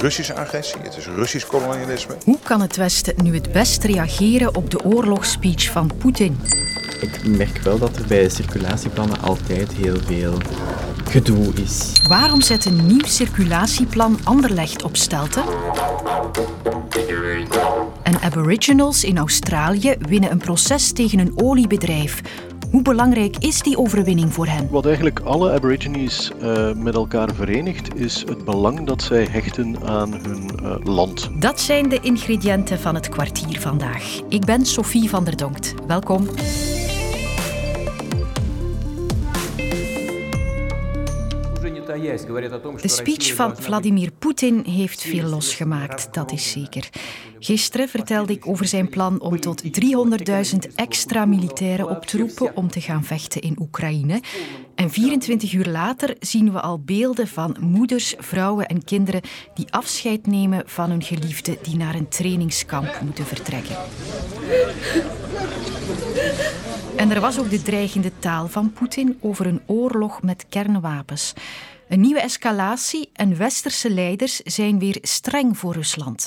Russische agressie, het is Russisch kolonialisme. Hoe kan het Westen nu het best reageren op de oorlogsspeech van Poetin? Ik merk wel dat er bij circulatieplannen altijd heel veel gedoe is. Waarom zet een nieuw circulatieplan Anderlecht op stelten? En Aboriginals in Australië winnen een proces tegen een oliebedrijf. Hoe belangrijk is die overwinning voor hen? Wat eigenlijk alle Aborigines uh, met elkaar verenigt, is het belang dat zij hechten aan hun uh, land. Dat zijn de ingrediënten van het kwartier vandaag. Ik ben Sophie van der Donkt. Welkom. De speech van Vladimir Poetin heeft veel losgemaakt, dat is zeker. Gisteren vertelde ik over zijn plan om tot 300.000 extra militairen op te roepen om te gaan vechten in Oekraïne. En 24 uur later zien we al beelden van moeders, vrouwen en kinderen die afscheid nemen van hun geliefde die naar een trainingskamp moeten vertrekken. En er was ook de dreigende taal van Poetin over een oorlog met kernwapens. Een nieuwe escalatie en westerse leiders zijn weer streng voor Rusland.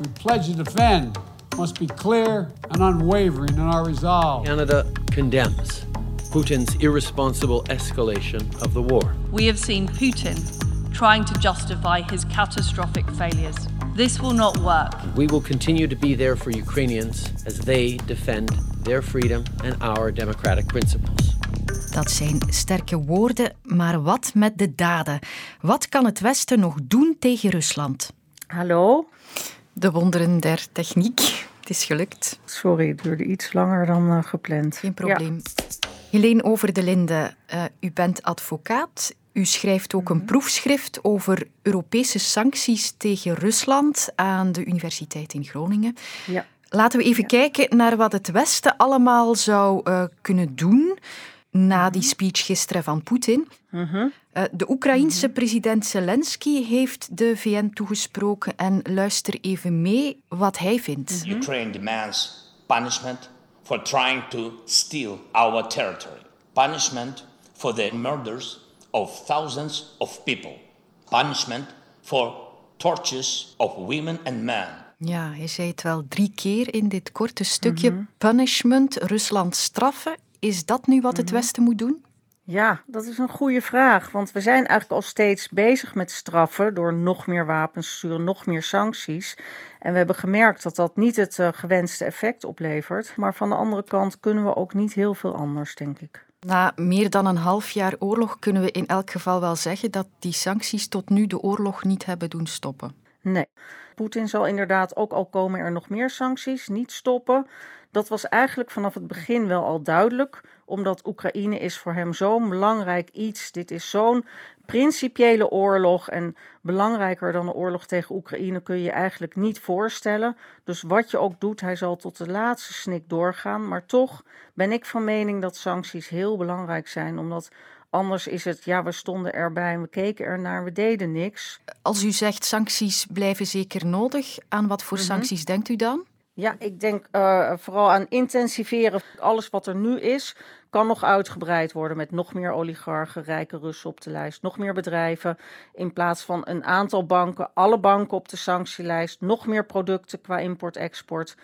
We pledge to defend must be clear and unwavering in our resolve. Canada condemns Putin's irresponsible escalation of the war. We have seen Putin trying to justify his catastrophic failures. This will not work. We will continue to be there for Ukrainians as they defend their freedom and our democratic principles. Dat zijn sterke woorden, maar wat met de daden? Wat kan het Westen nog doen tegen Rusland? Hallo? De wonderen der techniek. Het is gelukt. Sorry, het duurde iets langer dan uh, gepland. Geen probleem. Ja. Helene Over de Linde, uh, u bent advocaat. U schrijft ook een mhm. proefschrift over Europese sancties tegen Rusland aan de Universiteit in Groningen. Ja. Laten we even kijken naar wat het Westen allemaal zou uh, kunnen doen na die speech gisteren van Poetin. Uh, de Oekraïense president Zelensky heeft de VN toegesproken en luister even mee wat hij vindt. Ukraine demands punishment for trying to steal our territory. Punishment for the murders of thousands of people. Punishment for tortures of women and men. Ja, hij zei het wel drie keer in dit korte stukje. Mhm. Punishment, Rusland straffen is dat nu wat het mhm. Westen moet doen? Ja, dat is een goede vraag. Want we zijn eigenlijk al steeds bezig met straffen door nog meer wapens te sturen, nog meer sancties. En we hebben gemerkt dat dat niet het uh, gewenste effect oplevert. Maar van de andere kant kunnen we ook niet heel veel anders, denk ik. Na meer dan een half jaar oorlog kunnen we in elk geval wel zeggen dat die sancties tot nu de oorlog niet hebben doen stoppen. Nee. Poetin zal inderdaad ook al komen er nog meer sancties, niet stoppen. Dat was eigenlijk vanaf het begin wel al duidelijk, omdat Oekraïne is voor hem zo'n belangrijk iets. Dit is zo'n principiële oorlog en belangrijker dan de oorlog tegen Oekraïne kun je je eigenlijk niet voorstellen. Dus wat je ook doet, hij zal tot de laatste snik doorgaan. Maar toch ben ik van mening dat sancties heel belangrijk zijn, omdat Anders is het, ja, we stonden erbij, we keken ernaar, we deden niks. Als u zegt sancties blijven zeker nodig, aan wat voor mhm. sancties denkt u dan? Ja, ik denk uh, vooral aan intensiveren. Alles wat er nu is, kan nog uitgebreid worden met nog meer oligarchen, rijke Russen op de lijst, nog meer bedrijven. In plaats van een aantal banken, alle banken op de sanctielijst, nog meer producten qua import-export.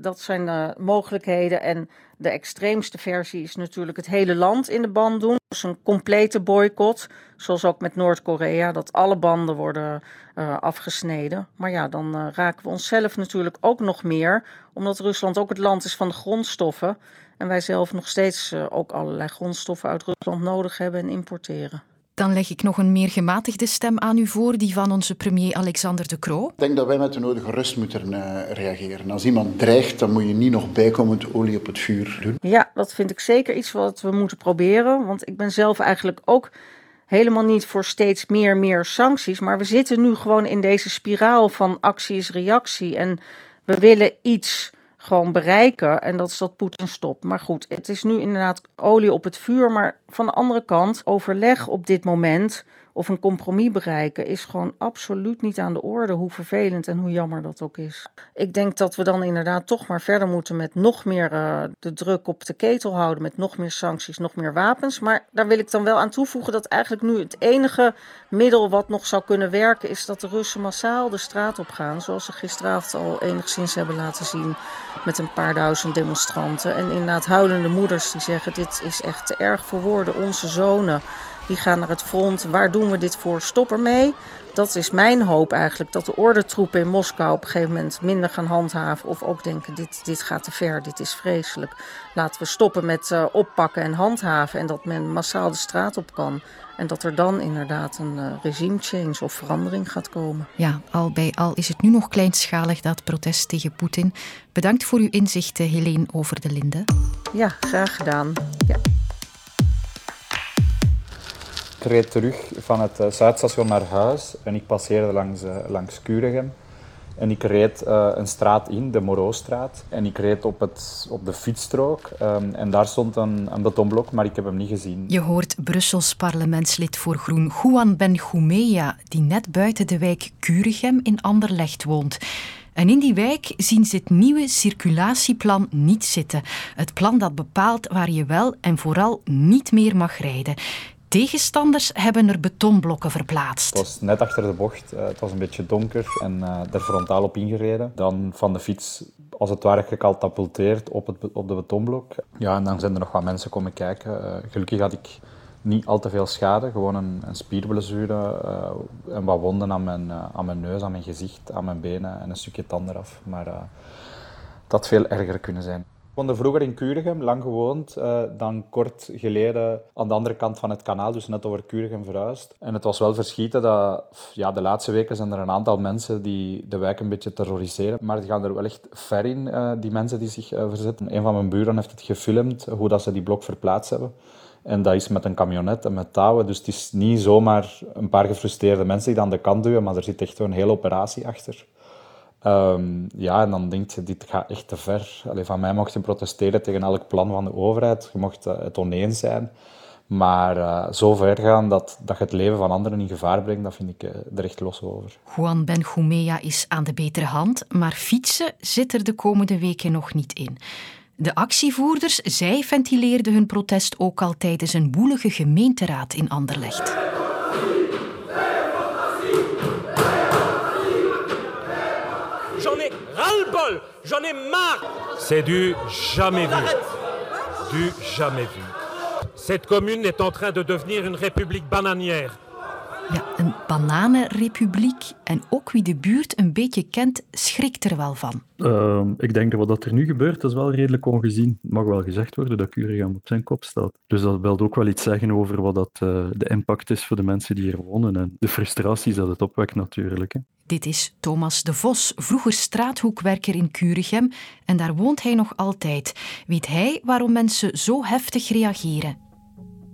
Dat zijn de mogelijkheden. En de extreemste versie is natuurlijk het hele land in de band doen. Dus een complete boycott, zoals ook met Noord-Korea, dat alle banden worden uh, afgesneden. Maar ja, dan uh, raken we onszelf natuurlijk ook nog meer, omdat Rusland ook het land is van de grondstoffen. En wij zelf nog steeds uh, ook allerlei grondstoffen uit Rusland nodig hebben en importeren. Dan leg ik nog een meer gematigde stem aan u voor, die van onze premier Alexander De Croo. Ik denk dat wij met de nodige rust moeten uh, reageren. Als iemand dreigt, dan moet je niet nog bijkomend olie op het vuur doen. Ja, dat vind ik zeker iets wat we moeten proberen. Want ik ben zelf eigenlijk ook helemaal niet voor steeds meer, meer sancties. Maar we zitten nu gewoon in deze spiraal van actie is reactie. En we willen iets gewoon bereiken. En dat is dat Poetin stopt. Maar goed, het is nu inderdaad olie op het vuur. Maar van de andere kant, overleg op dit moment of een compromis bereiken is gewoon absoluut niet aan de orde, hoe vervelend en hoe jammer dat ook is. Ik denk dat we dan inderdaad toch maar verder moeten met nog meer uh, de druk op de ketel houden, met nog meer sancties, nog meer wapens. Maar daar wil ik dan wel aan toevoegen dat eigenlijk nu het enige middel wat nog zou kunnen werken is dat de Russen massaal de straat op gaan, zoals ze gisteravond al enigszins hebben laten zien met een paar duizend demonstranten. En inderdaad moeders die zeggen dit is echt te erg voor woorden, onze zonen die gaan naar het front. Waar doen we dit voor? Stop ermee. Dat is mijn hoop eigenlijk, dat de ordentroepen in Moskou op een gegeven moment minder gaan handhaven. Of ook denken, dit, dit gaat te ver, dit is vreselijk. Laten we stoppen met uh, oppakken en handhaven en dat men massaal de straat op kan. En dat er dan inderdaad een uh, regime change of verandering gaat komen. Ja, al bij al is het nu nog kleinschalig dat protest tegen Poetin. Bedankt voor uw inzichten, Helene Over de Linde. Ja, graag gedaan. Ja. Ik reed terug van het uh, Zuidstation naar huis en ik passeerde langs, uh, langs Kuregem. En ik reed uh, een straat in, de Moroostraat. En ik reed op, het, op de fietsstrook. Um, en daar stond een, een betonblok, maar ik heb hem niet gezien. Je hoort Brussels parlementslid voor Groen Juan Benjumea, die net buiten de wijk Kuregem in Anderlecht woont. En in die wijk zien ze het nieuwe circulatieplan niet zitten. Het plan dat bepaalt waar je wel en vooral niet meer mag rijden. Tegenstanders hebben er betonblokken verplaatst. Het was net achter de bocht, het was een beetje donker en uh, er frontaal op ingereden. Dan van de fiets als het ware gecatapulteerd op, het, op de betonblok. Ja, en dan zijn er nog wat mensen komen kijken. Uh, gelukkig had ik niet al te veel schade, gewoon een, een spierblessure en wat wonden aan mijn, aan mijn neus, aan mijn gezicht, aan mijn benen en een stukje tand eraf. Maar dat had veel erger kunnen zijn. Woonde vroeger in Kuregem, lang gewoond. Uh, dan kort geleden aan de andere kant van het kanaal, dus net over Kuregem verhuisd. En het was wel verschieten dat ja, de laatste weken zijn er een aantal mensen die de wijk een beetje terroriseren. Maar die gaan er wel echt ver in, uh, die mensen die zich uh, verzetten. Een van mijn buren heeft het gefilmd, hoe dat ze die blok verplaatst hebben. En dat is met een camionet en met touwen. Dus het is niet zomaar een paar gefrustreerde mensen die aan de kant duwen, maar er zit echt een hele operatie achter. Um, ja, en dan denk je, dit gaat echt te ver. Allee, van mij mocht je protesteren tegen elk plan van de overheid. Je mocht uh, het oneens zijn. Maar uh, zo ver gaan dat, dat je het leven van anderen in gevaar brengt, dat vind ik uh, er echt los over. Juan Benjumea is aan de betere hand, maar fietsen zit er de komende weken nog niet in. De actievoerders, zij ventileerden hun protest ook al tijdens een woelige gemeenteraad in Anderlecht. Ras-le-bol J'en ai marre C'est du jamais vu. Du jamais vu. Cette commune est en train de devenir une république bananière. Ja, een bananenrepubliek. En ook wie de buurt een beetje kent, schrikt er wel van. Uh, ik denk dat wat er nu gebeurt, dat is wel redelijk ongezien. Het mag wel gezegd worden dat Kuregem op zijn kop staat. Dus dat wil ook wel iets zeggen over wat dat, uh, de impact is voor de mensen die hier wonen en de frustraties dat het opwekt natuurlijk. Hè. Dit is Thomas de Vos, vroeger straathoekwerker in Kuregem. En daar woont hij nog altijd. Weet hij waarom mensen zo heftig reageren?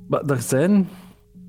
Maar er zijn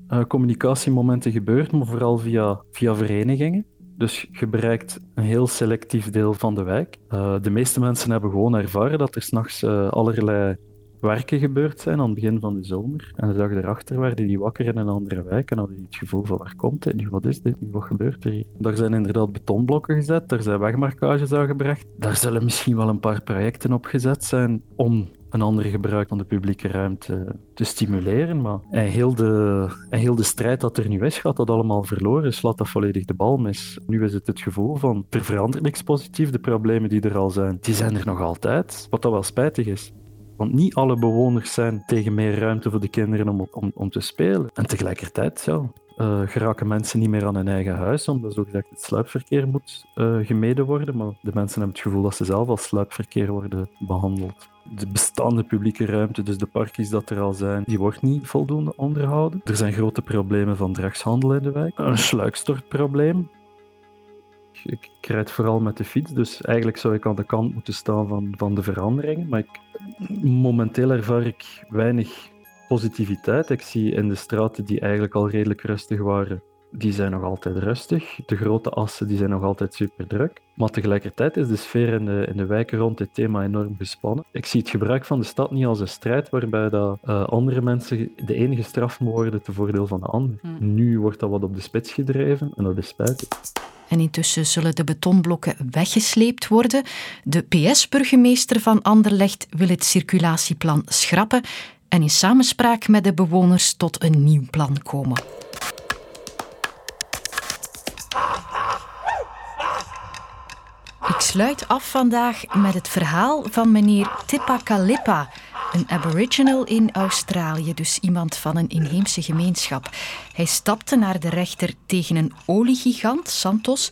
uh, communicatiemomenten gebeurd, maar vooral via, via verenigingen. Dus je bereikt een heel selectief deel van de wijk. Uh, de meeste mensen hebben gewoon ervaren dat er s'nachts uh, allerlei werken gebeurd zijn aan het begin van de zomer. En de dag erachter werden die wakker in een andere wijk en hadden die het gevoel van waar komt dit nu, wat is dit nu, wat gebeurt er hier? Daar zijn inderdaad betonblokken gezet, daar zijn wegmarkages aangebracht. Daar zullen misschien wel een paar projecten op gezet zijn om een andere gebruik van de publieke ruimte te stimuleren. Maar en heel, de, en heel de strijd dat er nu is, gaat dat allemaal verloren, slaat dat volledig de bal mis. Nu is het het gevoel van, er verandert niks positief, de problemen die er al zijn, die zijn er nog altijd, wat dat wel spijtig is. Want niet alle bewoners zijn tegen meer ruimte voor de kinderen om, om, om te spelen. En tegelijkertijd, uh, geraken mensen niet meer aan hun eigen huis, omdat zogezegd het sluipverkeer moet uh, gemeden worden. Maar de mensen hebben het gevoel dat ze zelf als sluipverkeer worden behandeld. De bestaande publieke ruimte, dus de parkjes dat er al zijn, die wordt niet voldoende onderhouden. Er zijn grote problemen van drugshandel in de wijk. Een sluikstortprobleem. Ik rijd vooral met de fiets, dus eigenlijk zou ik aan de kant moeten staan van, van de veranderingen. Maar ik, momenteel ervaar ik weinig positiviteit. Ik zie in de straten die eigenlijk al redelijk rustig waren, die zijn nog altijd rustig. De grote assen die zijn nog altijd super druk. Maar tegelijkertijd is de sfeer in de, in de wijken rond dit thema enorm gespannen. Ik zie het gebruik van de stad niet als een strijd waarbij dat, uh, andere mensen de enige straf worden ten voordeel van de ander. Hmm. Nu wordt dat wat op de spits gedreven en dat is spijtig. En intussen zullen de betonblokken weggesleept worden. De PS-burgemeester van Anderlecht wil het circulatieplan schrappen en in samenspraak met de bewoners tot een nieuw plan komen. Ik sluit af vandaag met het verhaal van meneer Tipakalipa, een aboriginal in Australië, dus iemand van een inheemse gemeenschap. Hij stapte naar de rechter tegen een oliegigant, Santos,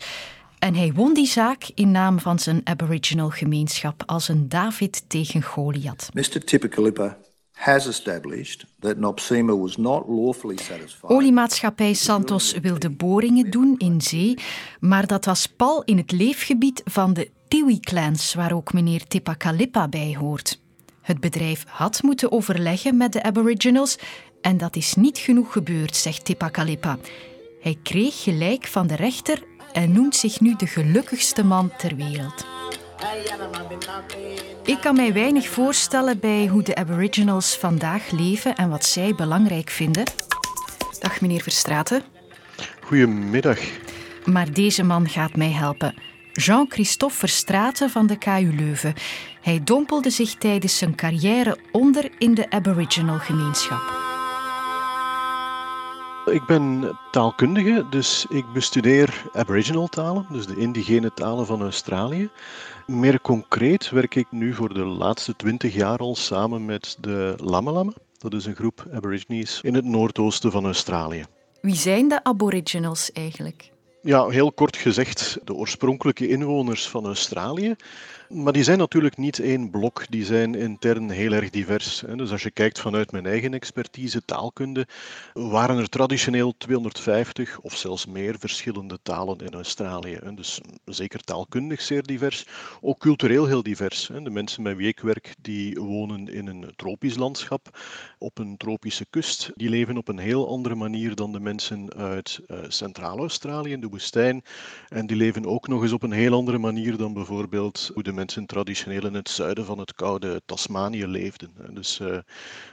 en hij won die zaak in naam van zijn aboriginal gemeenschap als een David tegen Goliath. Mr. Tipakalipa has established that Nopsema was not lawfully satisfied. Oliemaatschappij Santos wilde boringen doen in zee, maar dat was pal in het leefgebied van de Tiwi-clans, waar ook meneer Tipakalipa bij hoort. Het bedrijf had moeten overleggen met de Aboriginals en dat is niet genoeg gebeurd, zegt Tipakalipa. Hij kreeg gelijk van de rechter en noemt zich nu de gelukkigste man ter wereld. Ik kan mij weinig voorstellen bij hoe de Aboriginals vandaag leven en wat zij belangrijk vinden. Dag meneer Verstraeten. Goedemiddag. Maar deze man gaat mij helpen. Jean-Christophe Verstraeten van de KU Leuven. Hij dompelde zich tijdens zijn carrière onder in de Aboriginal gemeenschap. Ik ben taalkundige, dus ik bestudeer Aboriginal talen, dus de indigene talen van Australië. Meer concreet werk ik nu voor de laatste twintig jaar al samen met de Lamalama. Dat is een groep Aborigines in het noordoosten van Australië. Wie zijn de Aboriginals eigenlijk? Ja, heel kort gezegd, de oorspronkelijke inwoners van Australië. Maar die zijn natuurlijk niet één blok, die zijn intern heel erg divers. Dus als je kijkt vanuit mijn eigen expertise, taalkunde, waren er traditioneel 250 of zelfs meer verschillende talen in Australië. Dus zeker taalkundig zeer divers, ook cultureel heel divers. De mensen met wie ik werk, die wonen in een tropisch landschap, op een tropische kust. Die leven op een heel andere manier dan de mensen uit uh, Centraal-Australië, de woestijn. En die leven ook nog eens op een heel andere manier dan bijvoorbeeld hoe de mensen traditioneel in het zuiden van het koude Tasmanië leefden. Dus uh,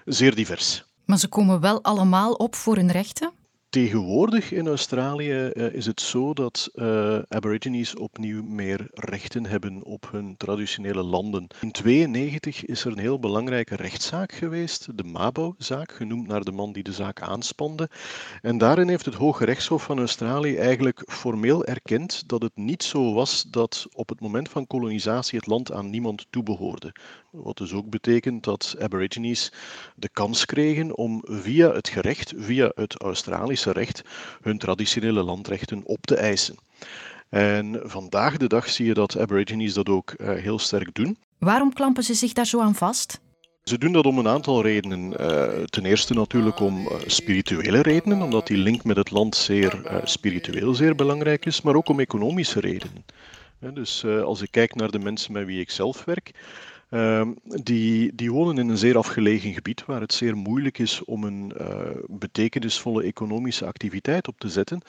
zeer divers. Maar ze komen wel allemaal op voor hun rechten? Tegenwoordig in Australië uh, is het zo dat uh, Aborigines opnieuw meer rechten hebben op hun traditionele landen. In 1992 is er een heel belangrijke rechtszaak geweest, de Mabo-zaak, genoemd naar de man die de zaak aanspande. En daarin heeft het Hoge Rechtshof van Australië eigenlijk formeel erkend dat het niet zo was dat op het moment van kolonisatie het land aan niemand toebehoorde. Wat dus ook betekent dat Aborigines de kans kregen om via het gerecht, via het Australische recht, hun traditionele landrechten op te eisen. En vandaag de dag zie je dat Aborigines dat ook uh, heel sterk doen. Waarom klampen ze zich daar zo aan vast? Ze doen dat om een aantal redenen. Uh, ten eerste natuurlijk om uh, spirituele redenen, omdat die link met het land zeer spiritueel zeer belangrijk is, maar ook om economische redenen. dus als ik kijk naar de mensen met wie ik zelf werk, Uh, die, die wonen in een zeer afgelegen gebied waar het zeer moeilijk is om een uh, betekenisvolle economische activiteit op te zetten.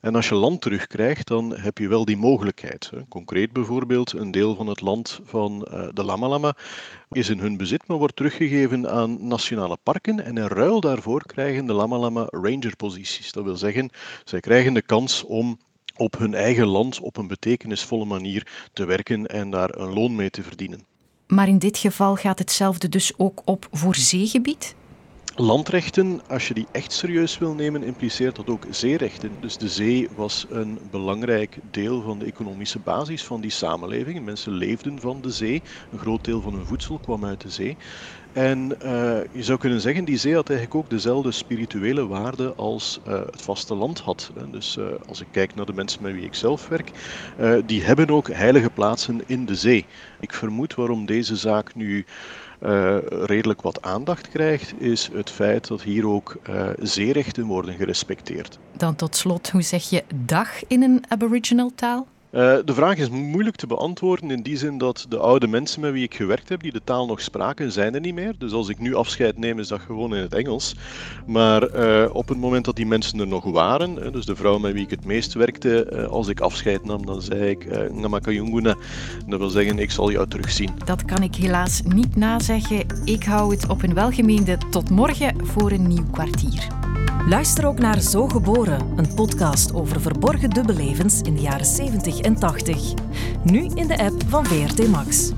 En als je land terugkrijgt, dan heb je wel die mogelijkheid. Concreet bijvoorbeeld, een deel van het land van uh, de Lama-Lama is in hun bezit, maar wordt teruggegeven aan nationale parken. En in ruil daarvoor krijgen de Lama-Lama rangerposities. Dat wil zeggen, zij krijgen de kans om op hun eigen land op een betekenisvolle manier te werken en daar een loon mee te verdienen. Maar in dit geval gaat hetzelfde dus ook op voor zeegebied? Landrechten, als je die echt serieus wil nemen, impliceert dat ook zeerechten. Dus de zee was een belangrijk deel van de economische basis van die samenleving. Mensen leefden van de zee. Een groot deel van hun voedsel kwam uit de zee. En uh, je zou kunnen zeggen, die zee had eigenlijk ook dezelfde spirituele waarde als uh, het vasteland had. Dus uh, als ik kijk naar de mensen met wie ik zelf werk, die hebben ook heilige plaatsen in de zee. Ik vermoed waarom deze zaak nu redelijk wat aandacht krijgt, is het feit dat hier ook zeerechten worden gerespecteerd. Dan tot slot, hoe zeg je dag in een aboriginal taal? Uh, de vraag is moeilijk te beantwoorden in die zin dat de oude mensen met wie ik gewerkt heb, die de taal nog spraken, zijn er niet meer. Dus als ik nu afscheid neem, is dat gewoon in het Engels. Maar uh, op het moment dat die mensen er nog waren, dus de vrouw met wie ik het meest werkte, uh, als ik afscheid nam, dan zei ik Ngamakayunguna. Dat wil zeggen, ik zal jou terugzien. Dat kan ik helaas niet nazeggen. Ik hou het op een welgemeende tot morgen voor een nieuw kwartier. Luister ook naar Zo Geboren, een podcast over verborgen dubbellevens in de jaren 70 en 80. Nu in de app van VRT Max.